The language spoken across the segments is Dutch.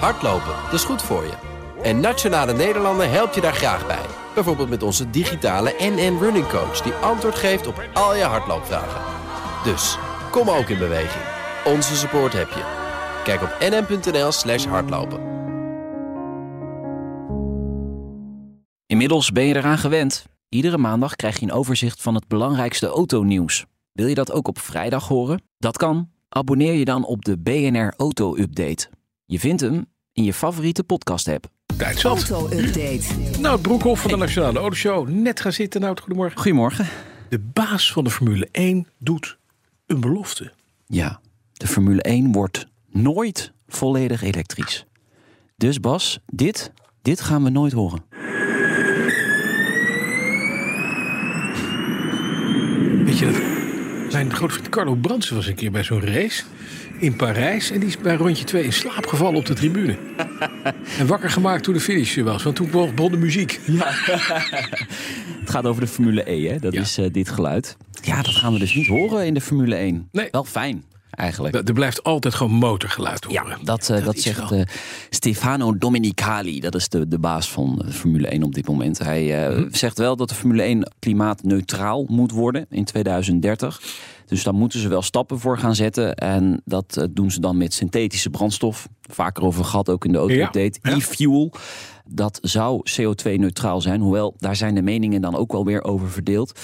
Hardlopen, dat is goed voor je. En Nationale Nederlanden helpt je daar graag bij. Bijvoorbeeld met onze digitale NN Running Coach... die antwoord geeft op al je hardloopvragen. Dus, kom ook in beweging. Onze support heb je. Kijk op nn.nl slash hardlopen. Inmiddels ben je eraan gewend. Iedere maandag krijg je een overzicht van het belangrijkste autonieuws. Wil je dat ook op vrijdag horen? Dat kan. Abonneer je dan op de BNR Auto Update. Je vindt hem in je favoriete podcast-app. Tijd zat. Auto-update. Nou, Broekhoff van de Nationale Autoshow. Net gaan zitten. Nou, goedemorgen. Goedemorgen. De baas van de Formule 1 doet een belofte. Ja, de Formule 1 wordt nooit volledig elektrisch. Dus Bas, dit, dit gaan we nooit horen. Weet je dat? Mijn grote vriend Carlo Brandsen was een keer bij zo'n race in Parijs. En die is bij rondje 2 in slaap gevallen op de tribune. en wakker gemaakt toen de finish was. Want toen begon de muziek. Het gaat over de Formule E, hè? Dat Ja. is eh, dit geluid. Ja, dat gaan we dus niet horen in de Formule 1. Nee. Wel fijn, eigenlijk. Er blijft altijd gewoon motorgeluid horen. Ja, dat, eh, dat, zegt eh, Stefano Domenicali. Dat is de, de baas van de Formule 1 op dit moment. Hij eh, Mhm. zegt wel dat de Formule 1 klimaatneutraal moet worden in 2030. Dus daar moeten ze wel stappen voor gaan zetten. En dat eh, doen ze dan met synthetische brandstof. Vaker over gehad, ook in de auto-update. Ja, ja. E-fuel. Dat zou CO2-neutraal zijn. Hoewel, daar zijn de meningen dan ook wel weer over verdeeld.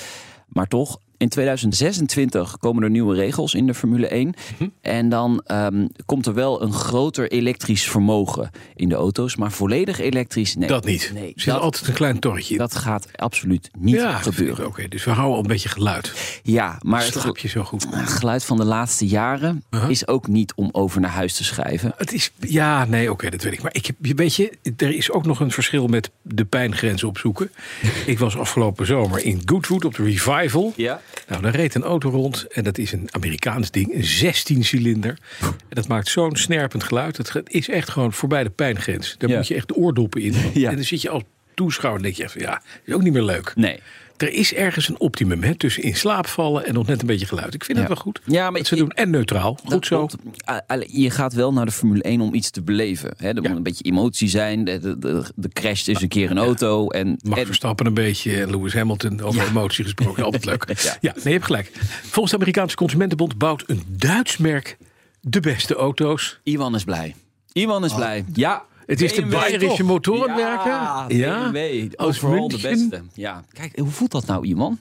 Maar toch, in 2026 komen er nieuwe regels in de Formule 1. Mhm. En dan ehm, komt er wel een groter elektrisch vermogen in de auto's. Maar volledig elektrisch, nee. Dat niet. Nee, er zit dat, altijd een klein torretje in. dat gaat absoluut niet ja, gebeuren. Oké, dus we houden al een beetje geluid. Ja, maar het je zo goed. geluid van de laatste jaren Uh-huh. is ook niet om over naar huis te schrijven. Het is, ja, nee, oké, dat weet ik. Maar ik heb, je weet je, er is ook nog een verschil met de pijngrens opzoeken. ik was afgelopen zomer in Goodwood op de Revival. Ja. Nou, daar reed een auto rond en dat is een Amerikaans ding, een 16 cilinder. En dat maakt zo'n snerpend geluid. Het is echt gewoon voorbij de pijngrens. Daar Ja. moet je echt de oordoppen in. Ja. En dan zit je als toeschouwer en denk je ja, is ook niet meer leuk. Nee. Er is ergens een optimum hè, tussen in slaap vallen en nog net een beetje geluid. Ik vind Ja. het wel goed. Ja, maar dat ze doen en neutraal. Goed zo. klopt. A- alle- Je gaat wel naar de Formule 1 om iets te beleven. Hè? Er moet een beetje emotie zijn. De, de, de, de crasht is een keer een auto. En, Max en- Verstappen een beetje en Lewis Hamilton over emotie gesproken. Altijd leuk. Ja. ja. nee, je hebt gelijk. Volgens de Amerikaanse Consumentenbond bouwt een Duits merk de beste auto's. Iwan is blij. Iwan is blij. Ja. Het is de Bayerische toch? motorenwerken. Ja, Ja. BMW. Overal de beste. Ja. Kijk, hoe voelt dat nou, Iwan?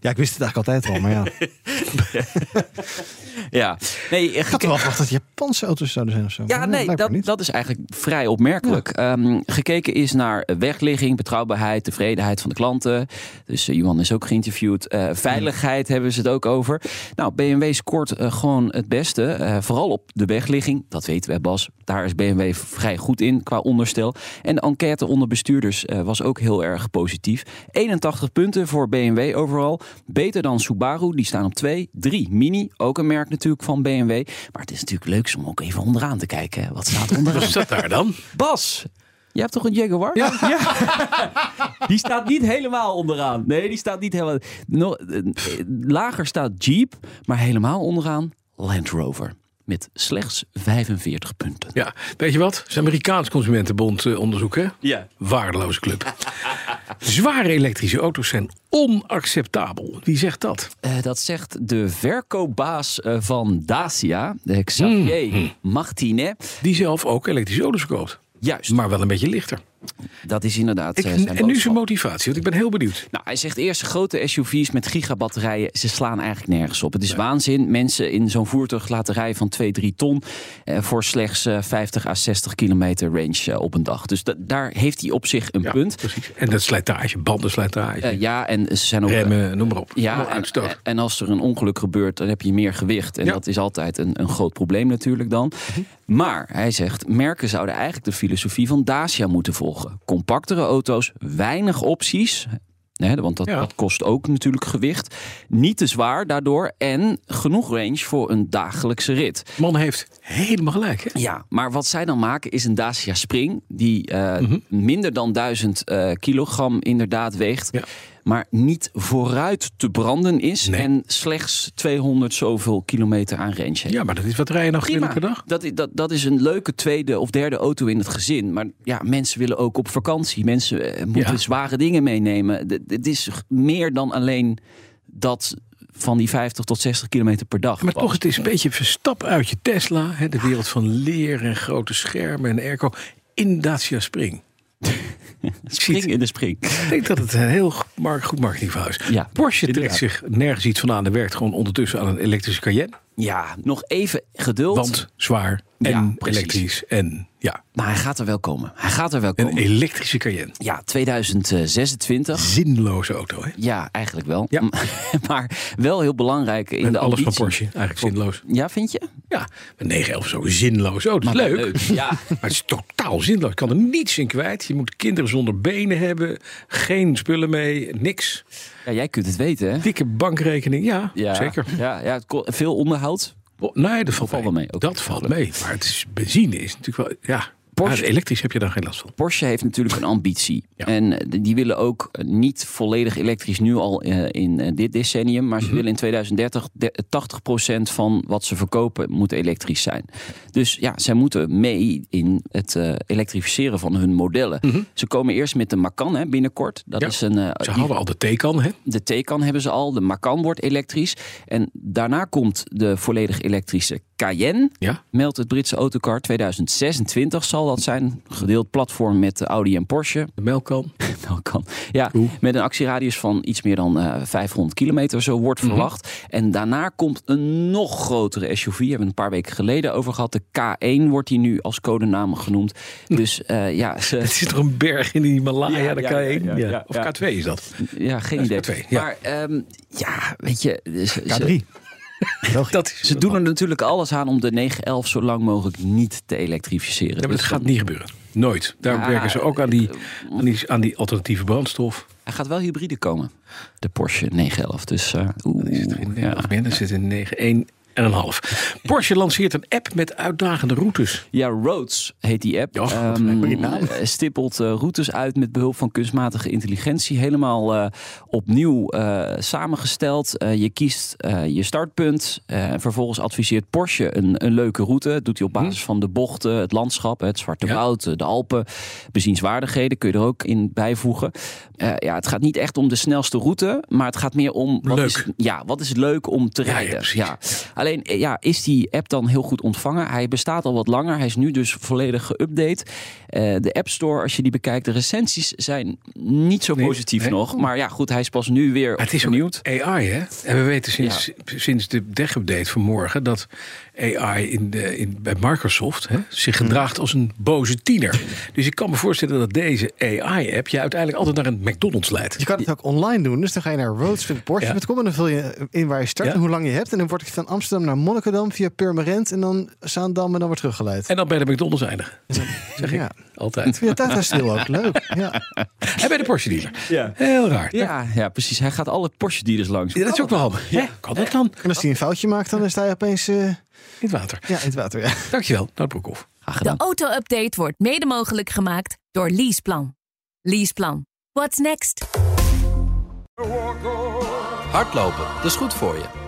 Ja, ik wist het eigenlijk altijd al, maar ja. Ja. Nee, Ik had wel verwacht dat Japanse auto's zouden zijn of zo. Ja, nee, dat, dat is eigenlijk vrij opmerkelijk. Ehm, gekeken is naar wegligging, betrouwbaarheid, tevredenheid van de klanten. Dus eh, Johan is ook geïnterviewd. Eh, veiligheid hebben ze het ook over. Nou, BMW scoort eh, gewoon het beste. eh, vooral op de wegligging. Dat weten we, Bas. Daar is BMW vrij goed in qua onderstel. En de enquête onder bestuurders eh, was ook heel erg positief. 81 punten voor BMW overal. Beter dan Subaru, die staan op 2. 3 Mini, ook een merk natuurlijk van BMW. Maar het is natuurlijk leuk om ook even onderaan te kijken. hè. Wat staat er onderaan? Wat staat daar dan? Bas, je hebt toch een Jaguar? Ja. Die staat niet helemaal onderaan. Nee, die staat niet helemaal... Eh, lager staat Jeep, maar helemaal onderaan Land Rover. Met slechts 45 punten. Ja, weet je wat? Het is Amerikaans Consumentenbond eh, onderzoek, hè? Ja. Waardeloze club. Zware elektrische auto's zijn onacceptabel. Wie zegt dat? Eh, dat zegt de verkoopbaas eh, van Dacia, de Xavier Martinet. Die zelf ook elektrische auto's verkoopt. Juist, Maar wel een beetje lichter. Dat is inderdaad Ik, eh, en nu zijn motivatie, want ik ben heel benieuwd. Nou, hij zegt eerst grote SUV's met gigabatterijen, ze slaan eigenlijk nergens op. Het is waanzin. Mensen in zo'n voertuig laten rijden van 2, 3 ton eh, voor slechts eh, 50 à 60 kilometer range eh, op een dag. Dus da- daar heeft hij op zich een Ja, punt. precies. En dat slijtage, bandenslijtage, Eh, ja, en ze zijn ook. remmen, noem maar op. Ja, en, als er een ongeluk gebeurt, dan heb je meer gewicht. En Ja. dat is altijd een, een groot probleem natuurlijk dan. Mhm. Maar hij zegt, merken zouden eigenlijk de filosofie van Dacia moeten volgen. Compactere auto's, weinig opties. Want dat, Ja. dat kost ook natuurlijk gewicht. Niet te zwaar daardoor. En genoeg range voor een dagelijkse rit. Man heeft helemaal gelijk. Hè? Ja, maar wat zij dan maken is een Dacia Spring. Die eh, Mhm. minder dan 1000 eh, kilogram inderdaad weegt. Ja. Maar niet vooruit te branden is. Nee. En slechts 200 zoveel kilometer aan range heeft. Ja, maar dat is wat rijden nog Prima. per dag? Dat, is- dat, dat is een leuke tweede of derde auto in het gezin. Maar ja, mensen willen ook op vakantie. Mensen eh, moeten Ja. zware dingen meenemen. Het is meer dan alleen dat van die 50 tot 60 kilometer per dag. Maar toch, het is een beetje verstap uit je Tesla. Hè, de wereld van leer en grote schermen en airco. In Dacia Spring. spring in de spring. Ik denk dat het een heel goed marketingverhaal is. Ja, Porsche trekt zich nergens iets van aan. Er werkt gewoon ondertussen aan een elektrische Cayenne. Ja, nog even geduld. Want zwaar en Ja, elektrisch. En ja, Maar hij gaat er wel komen. Hij gaat er wel een komen. elektrische Cayenne. Ja, 2026. Zinloze auto, hè? Ja, eigenlijk wel. Ja. maar wel heel belangrijk in de alles van. Porsche, eigenlijk zinloos. Ja, vind je? Ja, een 911 zo zinloos auto. Maar leuk. leuk, ja. Maar het is totaal zinloos. Je kan er niets in kwijt. Je moet kinderen zonder benen hebben. Geen spullen mee. Niks. Ja, jij kunt het weten, hè? Dikke bankrekening. Ja, Ja, zeker. Ja, ja, veel onderhoud. Nee, dat valt, valt mee. wel mee. Dat valt mee. Maar het is, benzine is natuurlijk wel... Ja, Porsche- Maar elektrisch heb je daar geen last van. Porsche heeft natuurlijk een ambitie. Ja. En eh, die willen ook eh, niet volledig elektrisch nu al eh, in dit decennium. Maar ze Mhm. willen in 2030 de- 80% van wat ze verkopen moet elektrisch zijn. Dus ja, zij moeten mee in het elektrificeren van hun modellen. Ze komen eerst met de Macan hè, binnenkort. Dat Mhm. Ja. is een, Ze hadden al de Taycan, hè? de Taycan hebben ze al. De Macan wordt elektrisch. En daarna komt de volledig elektrische Cayenne. Ja. Meldt het Britse autocar 2026 zal dat zijn. Gedeeld platform met Audi en Porsche. De melkkan. Macan. Ja, Oeh. met een actieradius van iets meer dan eh 500 kilometer, zo wordt Mhm. verwacht. En daarna komt een nog grotere SUV. Hebben we een paar weken geleden over gehad. De K1 wordt die nu als codenaam genoemd. Dus eh, ja, ze, Het is toch een berg in de Himalaya, Ja, de ja, K1? ja. Of K2 is dat? ja geen idee. K2, ja. Maar ehm, ja, weet je, ze, ze- K3. Dat is Ze doen er natuurlijk alles aan om de 911 zo lang mogelijk niet te elektrificeren. Ja, maar Dus dat gaat dan- niet gebeuren. Nooit. Daarom Ja, werken ze ook aan die, aan, die, aan die alternatieve brandstof. Hij gaat wel hybride komen, de Porsche 911. Dus uh, oeh, Die zit er in, ja. Of dat zit in 9, en een half. Porsche lanceert een app met uitdagende routes. Ja, Roads heet die app. Ja, Ehm, eh, stippelt eh, routes uit met behulp van kunstmatige intelligentie. Helemaal eh, opnieuw samengesteld. Je kiest je startpunt. Eh, vervolgens adviseert Porsche een, een leuke route. Dat doet hij op basis van de bochten, het landschap, het Zwarte Ja. Woud, de Alpen. Bezienswaardigheden kun je er ook in bijvoegen. Ja, het gaat niet echt om de snelste route, maar het gaat meer om wat Leuk. is, ja, wat is leuk om te Ja, rijden. Ja, Alleen eh, ja, is die app dan heel goed ontvangen? Hij bestaat al wat langer. Hij is nu dus volledig geüpdate. Eh, de App Store, als je die bekijkt, de recensies zijn niet zo Nee, positief nee. nog. Maar ja, goed, hij is pas nu weer Maar het is ook vernieuwd. AI, hè? En we weten sinds, sinds de dev-update van morgen... dat AI in de, in, bij Microsoft hè, zich gedraagt als een boze tiener. Dus ik kan me voorstellen dat deze AI-app... je uiteindelijk altijd naar een McDonald's leidt. Je kan het ook online doen. Dus dan ga je naar roads.porsche.com en dan vul je in waar je start Ja. en hoe lang je hebt. En dan word ik van Amsterdam naar Monnikendam via Purmerend en dan Zaandam en dan wordt teruggeleid. En dan bij de McDonald's eindigen. Zeg ik Ja. altijd. Via Tata Stil ook. Leuk. Ja. En bij de Porsche dealer. Ja. Heel raar. Ja, ja, precies. Hij gaat alle Porsche dealers langs. Ja, dat is ook wel handig. Ja. Kan dat dan? En als hij een foutje maakt, dan sta je opeens eh, In het water. ja, in het water. Ja. Dankjewel, Nout Broekhoff. De auto-update wordt mede mogelijk gemaakt door Leaseplan. Leaseplan. What's next? Hardlopen, dat is goed voor je.